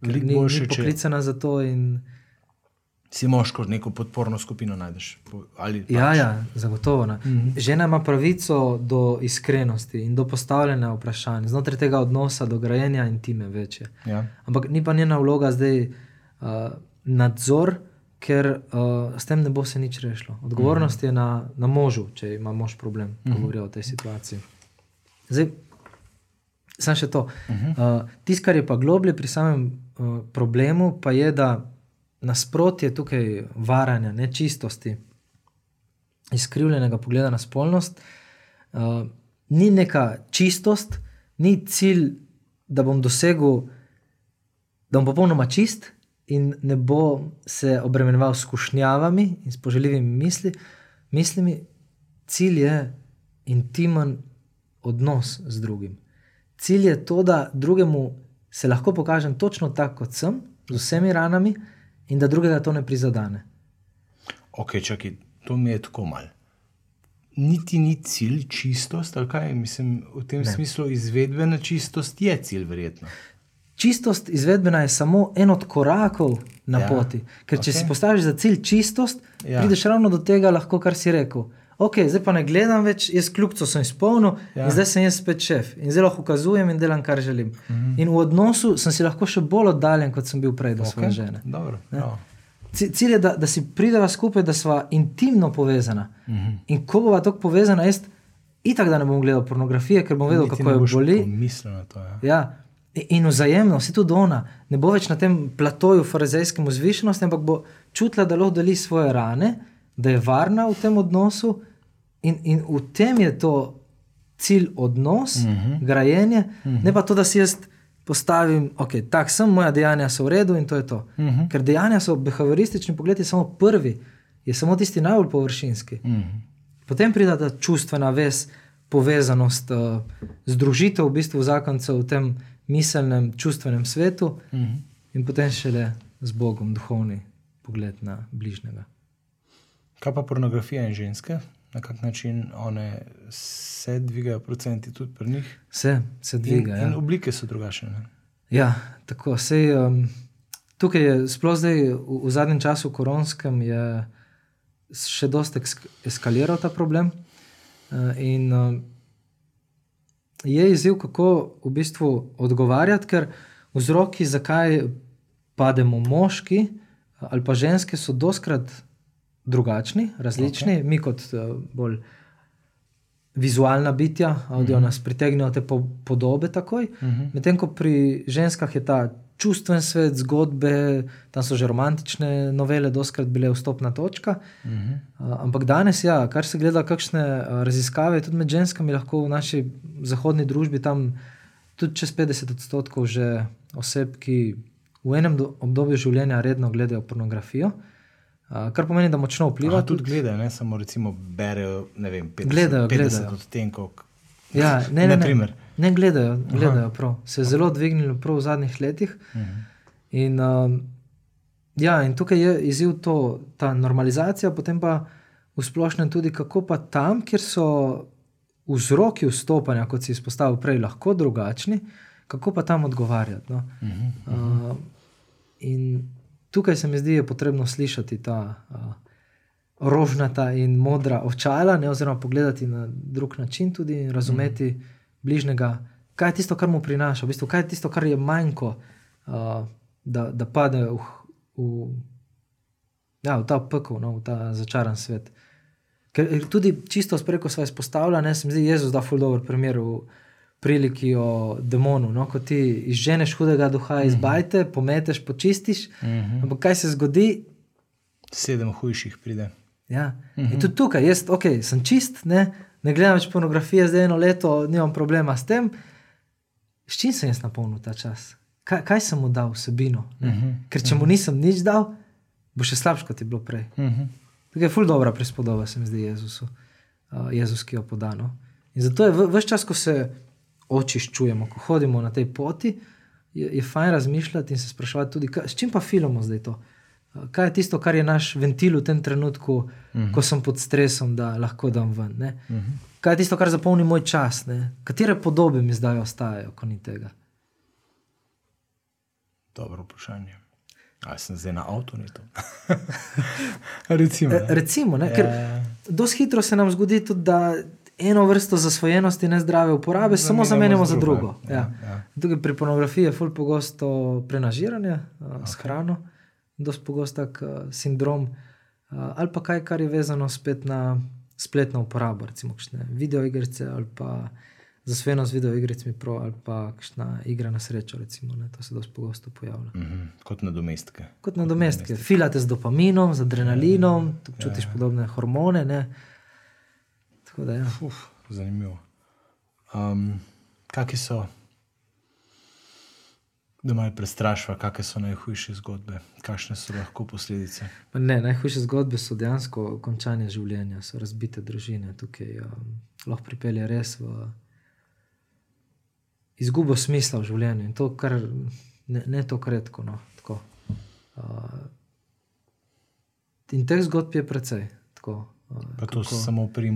Ni, ni poklicana če... za to. In... Si moško neko podporno skupino najdeš. Ali, ja, pač? ja, zagotovo. Mm -hmm. Žena ima pravico do iskrenosti in do postavljanja vprašanj, znotraj tega odnosa do grajenja intime večje. Ja. Ampak ni pa njena vloga zdaj uh, nadzor, ker uh, s tem ne bo se nič rešilo. Odgovornost mm -hmm. je na, na možu, če ima mož problem, mm -hmm. govorijo o tej situaciji. Zdaj, samo še to. Uh -huh. uh, Tisto, kar je pa globlje pri samem uh, problemu, pa je, da nasprotje tukaj varanja, nečistosti, izkrivljenega pogleda na spolnost, uh, ni neka čistost, ni cilj, da bom dosegel, da bom popolnoma čist in ne bo se obremenjeval s kušnjavami in s poželjivimi misli, mislimi. Cilj je intimen odnos z drugim. Cilj je to, da drugemu se lahko pokažem točno tako, kot sem, z vsemi ranami, in da drugega to ne prizadene. Ok, čakaj, to mi je tako mal. Niti ni cilj čistost, ali kaj mislim v tem ne. smislu, izvedbena čistost je cilj, verjetno. Čistost izvedbena je samo en od korakov na ja, poti. Ker okay. če si postaviš za cilj čistost, ja. prideš ravno do tega, lahko, kar si rekel ok, zdaj pa ne gledam več, jaz kljubco sem izpolnil ja. in zdaj sem jaz spet šef in zelo ukazujem in delam, kar želim. Mm -hmm. In v odnosu sem si lahko še bolj oddaljen, kot sem bil prej do okay. svoje žene. Dobro, Cilj je, da, da si prideva skupaj, da sva intimno povezana. Mm -hmm. In ko bova tako povezana, jaz itak da ne bom gledal pornografije, ker bom vedel, Niti kako jo boli. To, ja. Ja. In vzajemno, si tudi ona, ne bo več na tem platoju farizejskem vzvišenosti, ampak bo čutila, da lahko deli svoje rane, da je varna v tem odnosu In, in v tem je to cilj odnos, uh mhm. -huh. grajenje, uh -huh. ne pa to, da si jaz postavim, ok, tako sem, moja dejanja so v redu in to je to. Uh -huh. Ker dejanja so behavioristični pogled, je samo prvi, je samo tisti najbolj površinski. Uh -huh. Potem pride ta čustvena vez, povezanost, uh, združitev v bistvu zakoncev v tem miselnem, čustvenem svetu Uh -huh. in potem šele z Bogom, duhovni pogled na bližnjega. Kaj pa pornografija in ženske? Na kak način one se dvigajo, procenti tudi pri njih? Vse se dviga. In, ja. in oblike so drugačne. Ne? Ja, tako. Sej, um, tukaj je sploh zdaj, v, v zadnjem času, koronskem, je še dosti esk eskaliral ta problem. Uh, in uh, je izziv, kako v bistvu odgovarjati, ker vzroki, zakaj pademo moški ali pa ženske, so doskrat drugačni, različni. Okay. Mi, kot uh, bolj vizualna bitja, audio mm -hmm. nas pritegnejo te po, podobe takoj. Mm -hmm. Medtem ko pri ženskah je ta čustven svet, zgodbe, tam so že romantične novele, doskrat bile vstopna točka. Mm -hmm. uh, ampak danes, ja, kar se gleda, kakšne uh, raziskave, tudi med ženskami, lahko v naši zahodni družbi tam tudi čez 50 odstotkov že oseb, ki v enem obdobju življenja redno gledajo pornografijo. Uh, kar pomeni, da močno vpliva. Aha, tudi gledajo, ne samo recimo berejo, ne vem, 50, Gledajo, 50 gledajo. odtenkov. Ja, ne, ne, ne, ne gledajo, gledajo prav. Se je zelo dvignilo prav v zadnjih letih. Mhm. In, um, ja, in tukaj je izziv to, ta normalizacija, potem pa v splošnem tudi, kako pa tam, kjer so vzroki vstopanja, kot si izpostavil prej, lahko drugačni, kako pa tam odgovarjati. No? Mhm. Uh, in tukaj se mi zdi, da je potrebno slišati ta uh, rožnata in modra očala, ne, oziroma pogledati na drug način tudi in razumeti mm. bližnjega, kaj je tisto, kar mu prinaša, v bistvu, kaj je tisto, kar je manjko, uh, da, da pade v, v, ja, v ta pekel, no, v ta začaran svet. Ker tudi čisto spreko sva izpostavljala, ne se mi zdi, Jezus da ful dobro primer v priliki o demonu. No? Ko ti izženeš hudega duha iz bajte, pometeš, počistiš, Mhm. ampak kaj se zgodi? Sedem hujših pride. Ja. In tudi tukaj, jaz okay, sem čist, ne, ne gledam več pornografije, zdaj eno leto, nimam problema s tem. S čim sem jaz napolnil ta čas? Kaj, kaj sem mu dal vsebino? Uh -huh. Ker če mu nisem nič dal, bo še slabše, kot je bilo prej. Uh -huh. Tukaj je ful dobra prispodoba, se mi zdi Jezusu, uh, Jezus, ki jo podano. In zato je vse čas, ko se očiščujemo, ko hodimo na tej poti, je, je fajn razmišljati in se sprašovati tudi, kaj, s čim pa filamo zdaj to. Kaj je tisto, kar je naš ventil v tem trenutku, uh -huh. ko sem pod stresom, da lahko dam ven? Uh -huh. Kaj je tisto, kar zapolni moj čas? Ne? Katere podobe mi zdaj ostajajo, ko ni tega? Dobro vprašanje. Ali sem zdaj na avtu, ni to? Recimo. E, recimo, ne? ker Ja. dosti hitro se nam zgodi tudi, da eno vrsto zasvojenosti ne zdrave uporabe samo zamenjamo za drugo. Ja. Ja, ja. Tukaj pri pornografiji je ful pogosto prenažiranje uh, s hrano, dosti pogosto tak uh, sindrom, uh, ali pa kaj, kar je vezano spet na spletno uporabo, recimo kakšne videoigrice ali pa zasvojenost videoigricami pro ali pa kakšna igra na srečo, recimo, ne, to se dosti pogosto pojavlja. Mhm. Kot nadomestke. Kot nadomestke, filate z dopaminom, z adrenalinom, tu čutiš podobne hormone. Ne? Tako da, ja. Uf, zanimivo. Um, Kakšne so, da malo prestrašva, kakšne so najhujše zgodbe, kakšne so lahko posledice? Ne, najhujše zgodbe so dejansko končanje življenja, so razbite družine. Tukaj um, lahko pripelje res v izgubo smisla v življenju in to, kar ne, ne tako redko. No, tako. Uh, in teh zgodb je precej. Tako, Pa to kako? samo pri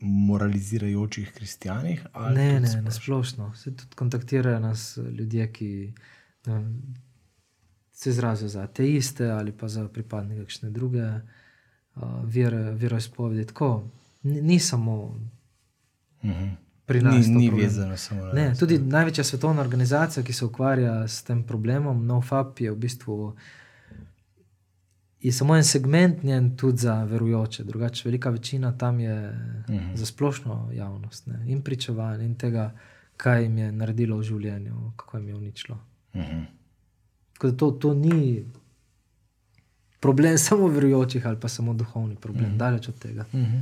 moralizirajočih kristijanih? Ne, ne, splošno? na splošno. Se tudi kontaktirajo nas ljudje, ki vem, se izrazijo za ateiste ali pa za pripadnike kakšne druge uh, vere, veroizpovedi. Tako ni, ni samo Mhm. pri nas. Ni, to ni vezano samo na nas. tudi največja svetovna organizacija, ki se ukvarja s tem problemom, NoFap, je v bistvu je samo en segment njen tudi za verujoče, drugače velika večina tam je uh -huh. za splošno javnost ne? in pričevanje in tega, kaj jim je naredilo v življenju, kako jim je uničilo. Mhm. Tako da to, to ni problem samo verujočih ali pa samo duhovni problem, uh -huh. daleč od tega. Mhm.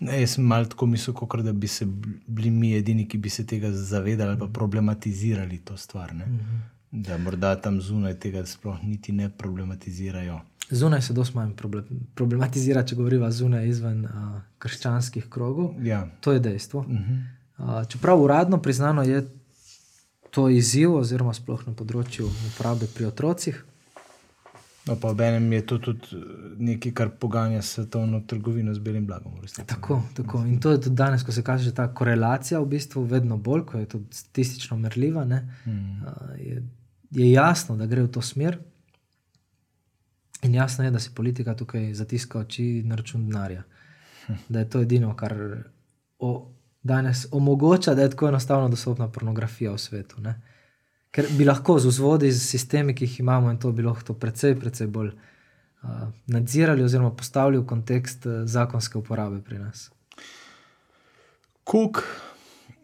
Ne, jaz sem malo tako mislil, kot da bi se bili mi edini, ki bi se tega zavedali ali pa problematizirali to stvar. Ne? Da morda tam zunaj tega sploh niti ne problematizirajo. Zunaj se dosti manj problem, problematizira, če govorimo zunaj izven uh, krščanskih krogov. Ja. To je dejstvo. Uh -huh. Uh, čeprav uradno priznano je to izziv, oziroma sploh na področju uporabe pri otrocih. No, pa obenem je to tudi eh, nekaj, kar poganja svetovno trgovino z belim blagom. Tako, tako. In to je tudi danes, ko se kaže ta korelacija, v bistvu vedno bolj, ko je to statistično merljiva, ne, Mm. uh, je, je jasno, da gre v to smer. In jasno je, da si politika tukaj zatiska oči na račun denarja. Da je to edino, kar o, danes omogoča, da je tako enostavno dostopna pornografija v svetu. Ne? Ker bi lahko z vzvodi, z sistemi, ki jih imamo, in to bi lahko precej, precej bolj uh, nadzirali, oziroma postavili v kontekst uh, zakonske uporabe pri nas. Kuk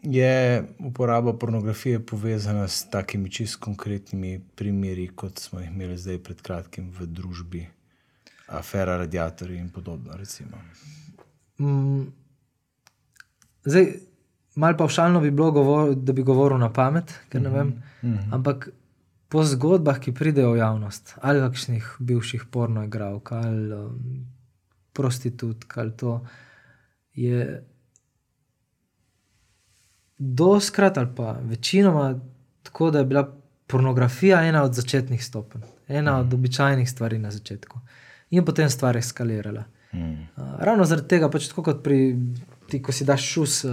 je uporaba pornografije povezana s takimi čist konkretnimi primeri, kot smo jih imeli zdaj pred kratkim v družbi, afera radiatorji in podobno. Recimo. Mm, zdaj, malo pavšalno bi bilo, govor, da bi govoril na pamet, ker ne vem. Mm -hmm. Ampak po zgodbah, ki pridejo v javnost, ali kakšnih bivših pornoigralk, ali um, prostitutk, ali to je doskrat ali pa večinoma tako, da je bila pornografija ena od začetnih stopenj, ena od običajnih stvari na začetku. In potem stvar eskalirala. Mm. Uh, ravno zaradi tega, pač tako kot pri ti, ko si daš šus uh,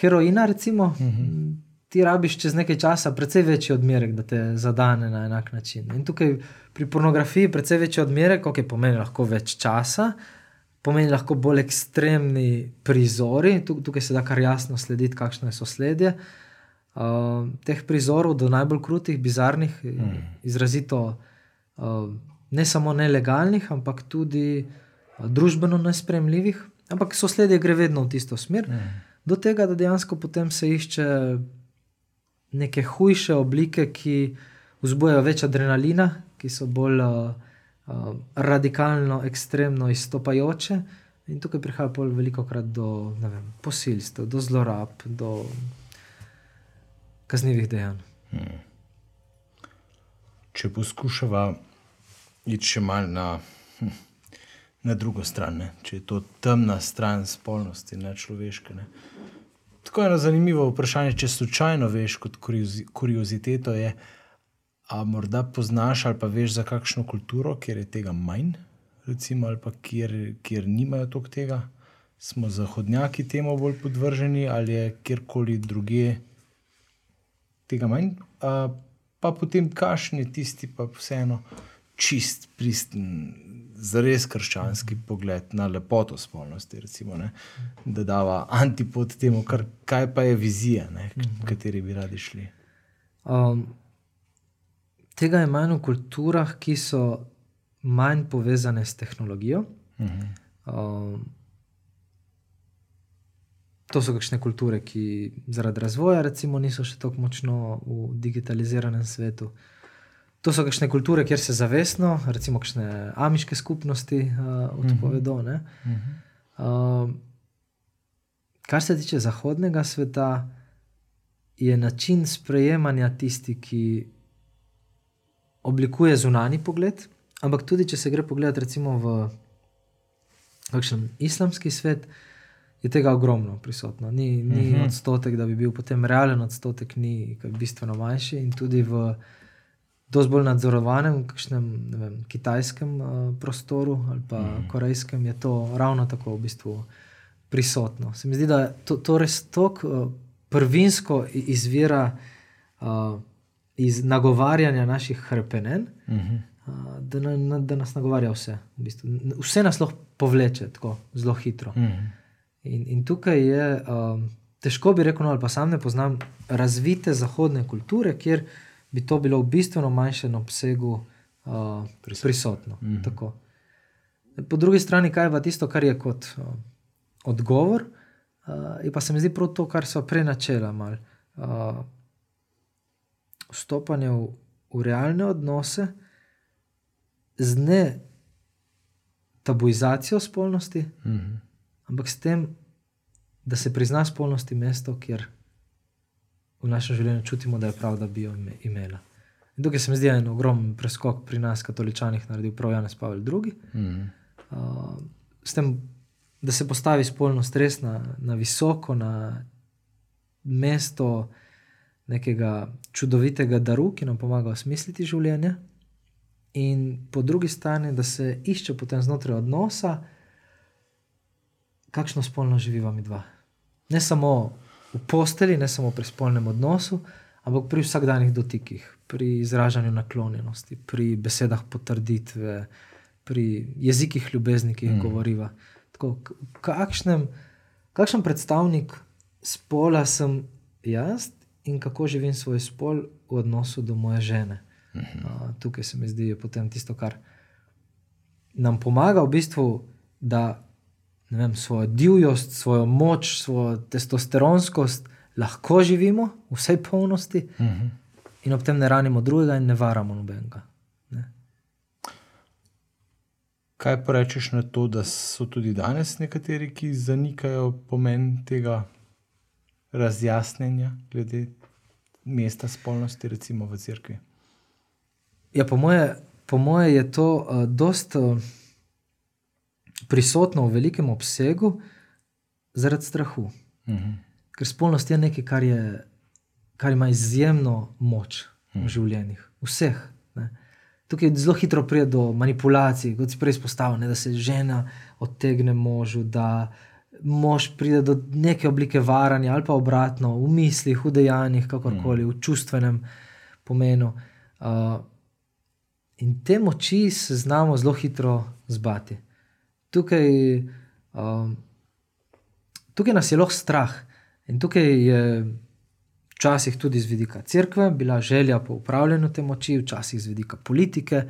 heroina, recimo, uh -huh. ti rabiš čez nekaj časa precej večji odmerek, da te zadane na enak način. In tukaj pri pornografiji precej večji odmerek, ok, pomeni lahko več časa, pomeni lahko bolj ekstremni prizori, Tuk, tukaj se da kar jasno slediti, kakšno je sosledje. Uh, teh prizorov do najbolj krutih, bizarnih, mm. izrazito uh, ne samo nelegalnih, ampak tudi uh, družbeno nespremljivih, ampak sosledje gre vedno v tisto smer, mm. do tega, da dejansko potem se išče neke hujše oblike, ki vzbujajo več adrenalina, ki so bolj uh, uh, radikalno, ekstremno izstopajoče. In tukaj prihaja pol veliko krat do vem, posilstev, do zlorab, do kaznivih dejanj. Hmm. Če poskušava iti še malo na, hm, na drugo stran, ne? če je to temna stran spolnosti, ne človeške. Ne? Tako je eno zanimivo vprašanje, če slučajno veš, kot kuriozi, kurioziteto je, a morda poznaš ali pa veš za kakšno kulturo, kjer je tega manj, recimo, ali pa kjer, kjer nimajo toliko tega. Smo zahodnjaki temu bolj podvrženi ali je kjerkoli drugje tega manj, a, pa potem kašni tisti, pa vseeno čist, pristen, zares krščanski pogled na lepoto spolnosti, recimo, ne, da dava antipod temu, kar, kaj pa je vizija, ne, k kateri bi radi šli. Um, tega je manj v kulturah, ki so manj povezane s tehnologijo. Uh -huh. um, To so kakšne kulture, ki zaradi razvoja, recimo, niso še tako močno v digitaliziranem svetu. To so kakšne kulture, kjer se zavestno, recimo, kakšne amiške skupnosti uh, odpovedo. Uh -huh. uh, kar se tiče zahodnega sveta, je način sprejemanja tisti, ki oblikuje zunani pogled. Ampak tudi, če se gre pogledat, recimo v kakšen islamski svet, je tega ogromno prisotno. Ni, ni uh -huh. odstotek, da bi bil potem realen odstotek, ni bistveno manjši. In tudi v dosti bolj nadzorovanem, kakšnem vem, kitajskem uh, prostoru ali pa uh -huh. korejskem, je to ravno tako v bistvu prisotno. Se mi zdi, da to, to res tako uh, prvinsko izvira uh, iz nagovarjanja naših hrpenen. Uh -huh. Da, na, da nas nagovarja vse. V bistvu. Vse nas lahko povleče tako zelo hitro. Uh -huh. in, in tukaj je, um, težko bi rekel, no, ali pa sam ne poznam razvite zahodne kulture, kjer bi to bilo v bistveno manjšem obsegu uh, prisotno. Uh -huh. Po drugi strani, kaj je pa tisto, kar je kot uh, odgovor, uh, pa se mi zdi prav to, kar so prej načela. Uh, vstopanje v, v realne odnose z ne tabuizacijo spolnosti, uh -huh. ampak s tem, da se prizna spolnosti mesto, kjer v našem življenju čutimo, da je prav, da bi jo ime- imela. In tukaj se mi zdi en ogromen preskok pri nas, katoličanih, naredil prav Janez Pavel II. Mm. Uh, s tem, da se postavi spolnost res na, na visoko, na mesto nekega čudovitega daru, ki nam pomaga osmisliti življenje, in po drugi strani, da se išče potem znotraj odnosa, kakšno spolno živiva mi dva. Ne samo v posteli, ne samo pri spolnem odnosu, ampak pri vsakdanjih dotikih, pri izražanju naklonjenosti, pri besedah potrditve, pri jezikih ljubezni, ki jih mm. govoriva. Tako, kakšnem, kakšen predstavnik spola sem jaz in kako živim svoj spol v odnosu do moje žene. Mm -hmm. uh, tukaj se mi zdi, je potem tisto, kar nam pomaga v bistvu, da vem, svojo divjost, svojo moč, svojo testosteronskost lahko živimo v vsej polnosti Mm -hmm. in ob tem ne ranimo drugega in ne varamo nobenega. Ne? Kaj pa rečeš na to, da so tudi danes nekateri, ki zanikajo pomen tega razjasnjenja glede mesta spolnosti, recimo v cerkvi? Ja, po moje, po moje je to uh, dost uh, prisotno v velikem obsegu zaradi strahu. Mhm. Ker spolnost je nekaj, kar, je, kar ima izjemno moč v življenjih, vseh. Ne. Tukaj zelo hitro pride do manipulacij, kot si prej izpostavil, da se žena odtegne možu, da mož pride do neke oblike varanja, ali pa obratno, v mislih, v dejanjih, kakorkoli, v čustvenem pomenu. Uh, in te moči se znamo zelo hitro zbati. Tukaj, um, tukaj nas je lahko strah. In tukaj je včasih tudi z vidika cerkve bila želja po upravljanju te moči, včasih z vidika politike.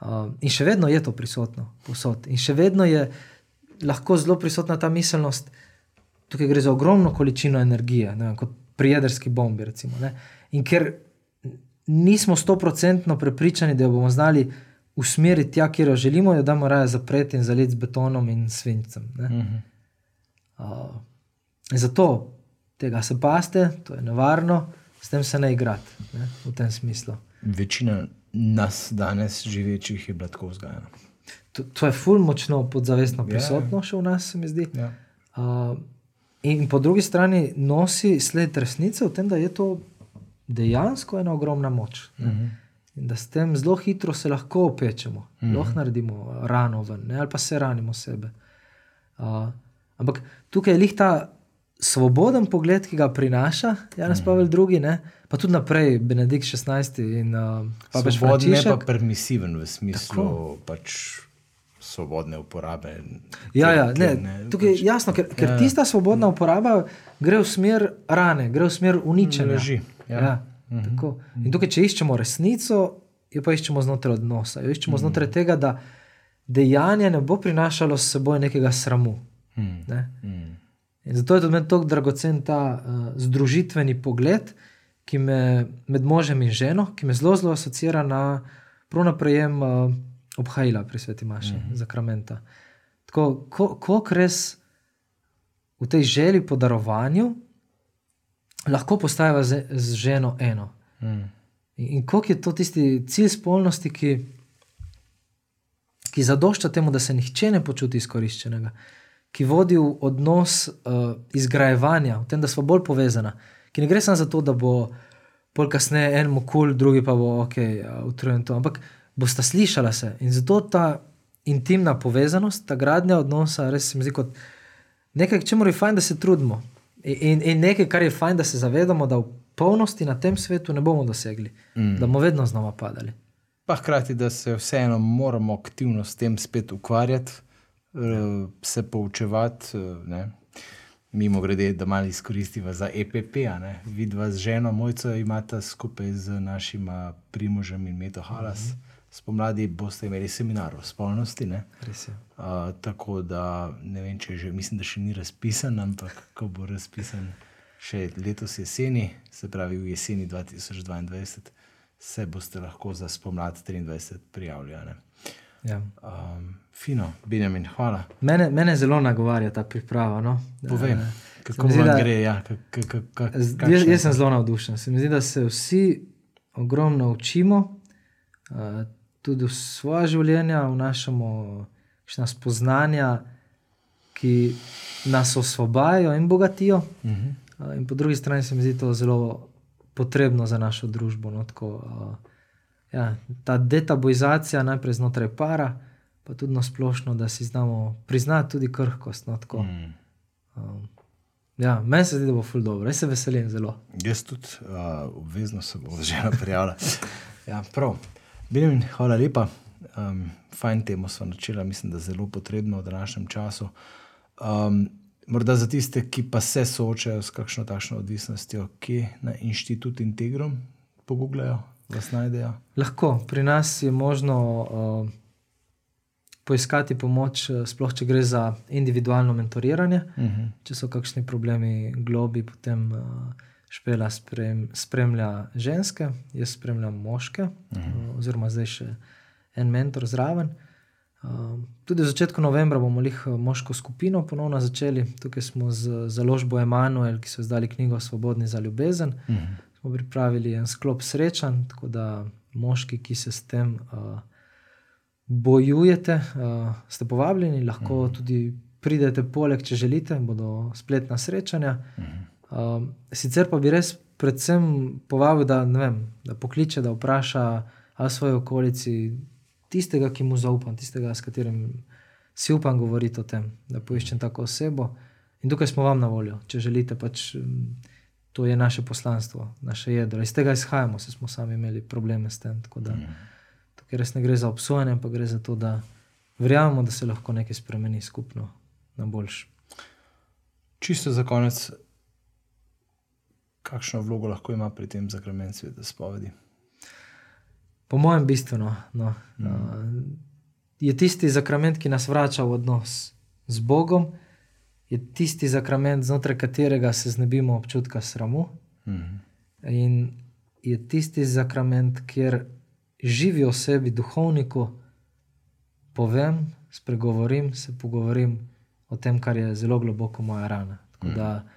Uh, in še vedno je to prisotno, posod. In še vedno je lahko zelo prisotna ta miselnost, tukaj gre za ogromno količino energije, ne vem, kot pri jedrski bombi. Recimo, ne. in ker nismo stoprocentno prepričani, da jo bomo znali usmeriti tja, kjer jo želimo, jo damo raje zapreti in zaliti z betonom in svincem. ne. Uh, in zato tega se paste, to je nevarno, s tem se ne igrati, ne, v tem smislu. Večina nas danes živečih je bila tako vzgajana. To, to je ful močno podzavestno Ja. prisotno še v nas, se mi zdi. Ja. Uh, in po drugi strani nosi sled resnice v tem, da je to dejansko ena ogromna moč. Mhm. Ne? In da s tem zelo hitro se lahko opečemo, mm -hmm. lahko naredimo rano ven, ne? ali pa se ranimo sebe. Uh, ampak tukaj je lih ta svoboden pogled, ki ga prinaša Janez Pavel II, ne? pa tudi naprej Benedikt XVI in uh, papež Svobodne pa Frančišek. permisiven v smislu pač svobodne uporabe. Ja, ja, ne, ne, tukaj je pač- jasno, ker, ker tista svobodna uporaba gre v smer rane, gre v smer uničenja. Laži, ja. Ja, tako. In tukaj, če iščemo resnico, jo pa iščemo znotraj odnosa, jo iščemo znotraj tega, da dejanje ne bo prinašalo s seboj nekega sramu. Mm. Ne? Zato je tudi meni tako dragocen ta uh, združitveni pogled, ki me med možem in ženo, ki me zelo, zelo asocira na prav na prejem uh, obhajila pri sveti Maši, mm -hmm. zakramenta. Tako, ko, res v tej želji po darovanju lahko postajava z, z ženo eno. Mm. In, in koliko je to tisti cilj spolnosti, ki, ki zadošča temu, da se nihče ne počuti izkoriščenega, ki vodi v odnos uh, izgrajevanja, v tem, da smo bolj povezana, ki ne gre samo za to, da bo pol kasneje en mu kul, cool, drugi pa bo ok, uh, utrujen to, ampak bosta slišala se. In zato ta intimna povezanost, ta gradnja odnosa, res se mi zdi kot nekaj, čemu je fajn, da se trudimo. In, in, in nekaj, kar je fajn, da se zavedamo, da v polnosti na tem svetu ne bomo dosegli, mm. da bomo vedno znova padali. Pa hkrati, da se vseeno moramo aktivno s tem spet ukvarjati, eh, se poučevati. eh, ne. Mimo grede, da malo izkoristiva za EPP, vidva z ženo Mojco imata skupaj z našima Primožem in Meto Halas. Mm -hmm. Spomladi boste imeli seminar o spolnosti. Ne. Res je. Uh, tako da ne vem, če že, mislim, da še ni razpisan, ampak ko bo razpisan še letos jeseni, se pravi v jeseni 2022, se boste lahko za spomlad 23 prijavili. Ja. Um, fino, Benjamin, hvala. Mene, mene zelo nagovarja ta priprava. No? Povem, Eh, kako zdi, da- gre. Ja, kak, Z- kakšna Jaz, jaz sem zelo navdušen. Se mi zdi, da se vsi ogromno učimo, uh, tudi v svoje življenje vnašamo spoznanja, ki nas osvobajajo in bogatijo. Mhm. Uh, in po drugi strani se mi zdi to zelo potrebno za našo družbo. No, tako, uh, ja, ta detabuizacija najprej znotraj para, pa tudi na splošno, da si znamo priznati tudi krhkost. No, tako, Mm. um, ja, meni se zdi, da bo ful dobro, jaz se veselim zelo. Jaz tudi uh, obvezno se bom že prijavila. ja, prav. Benjamin, hvala lepa. Um, fajn temo smo načela, mislim, da je zelo potrebno v današnjem času. Um, morda za tiste, ki pa se soočajo s kakšno takšno odvisnostjo, ki na inštitut Integrum pogublajo, vas najdejo. Lahko, pri nas je možno uh, poiskati pomoč, eh, sploh če gre za individualno mentoriranje. Uh -huh. Če so kakšni problemi globi, potem uh, špela sprem, spremlja ženske, jaz spremljam moške, uh -huh. uh, oziroma zdaj še en mentor zraven. Uh, tudi v začetku novembra bomo jih moško skupino ponovno začeli. Tukaj smo z založbo Emanuel, ki so izdali knjigo Svobodni za ljubezen. Uh -huh. Smo pripravili en sklop srečanj, tako da moški, ki se s tem uh, bojujete, uh, ste povabljeni, lahko uh -huh. tudi pridete poleg, če želite, bodo spletna srečanja. Uh -huh. uh, sicer pa bi res predvsem povabil, da, vem, da pokliče, da vpraša ali v svoji okolici tistega, ki mu zaupam, tistega, s katerim si upam govoriti o tem, da poiščem tako osebo. In tukaj smo vam na voljo, če želite pač. mm, To je naše poslanstvo, naše jedro. Iz tega izhajamo, se smo sami imeli probleme s tem. Tako da tukaj res ne gre za obsojanje, ampak gre za to, da verjamemo, da se lahko nekaj spremeni skupno na boljš. Čisto za konec, kakšno vlogo lahko ima pri tem zakrament sveta spovedi? Po mojem, bistveno no, mm. uh, je tisti zakrament, ki nas vrača v odnos z Bogom, je tisti zakrament, znotraj katerega se znebimo občutka sramu. Mhm. In je tisti zakrament, kjer živi o sebi duhovniku, povem, spregovorim, se pogovorim o tem, kar je zelo globoko moja rana. Tako da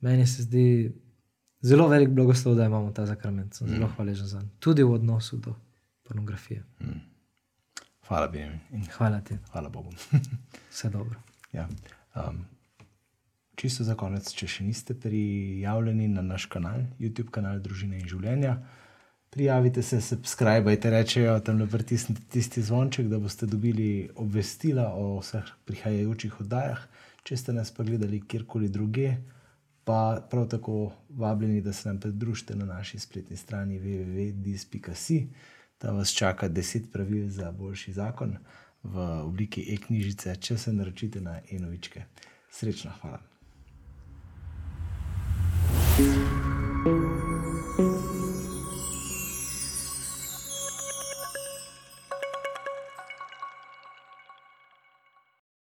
meni se zdi zelo velik blagoslov, da imamo ta zakrament. Sem zelo hvaležen za njega, tudi v odnosu do pornografije. Hvala, Benjamin. In Hvala ti, hvala Bogu. vse dobro. ja. um, čisto za konec, če še niste prijavljeni na naš kanal, YouTube kanal Družine in življenja, prijavite se, subskrbajte, rečejo tam le pritisnite tisti zvonček, da boste dobili obvestila o vseh prihajajočih oddajah. Če ste nas pa gledali kjerkoli druge, pa prav tako vabljeni, da se nam pridružite na naši spletni strani www.dis.si. Da vas čaka 10 pravil za boljši zakon v obliki e-knjižice, če se naročite na enovičke. Srečno, hvala. Peace.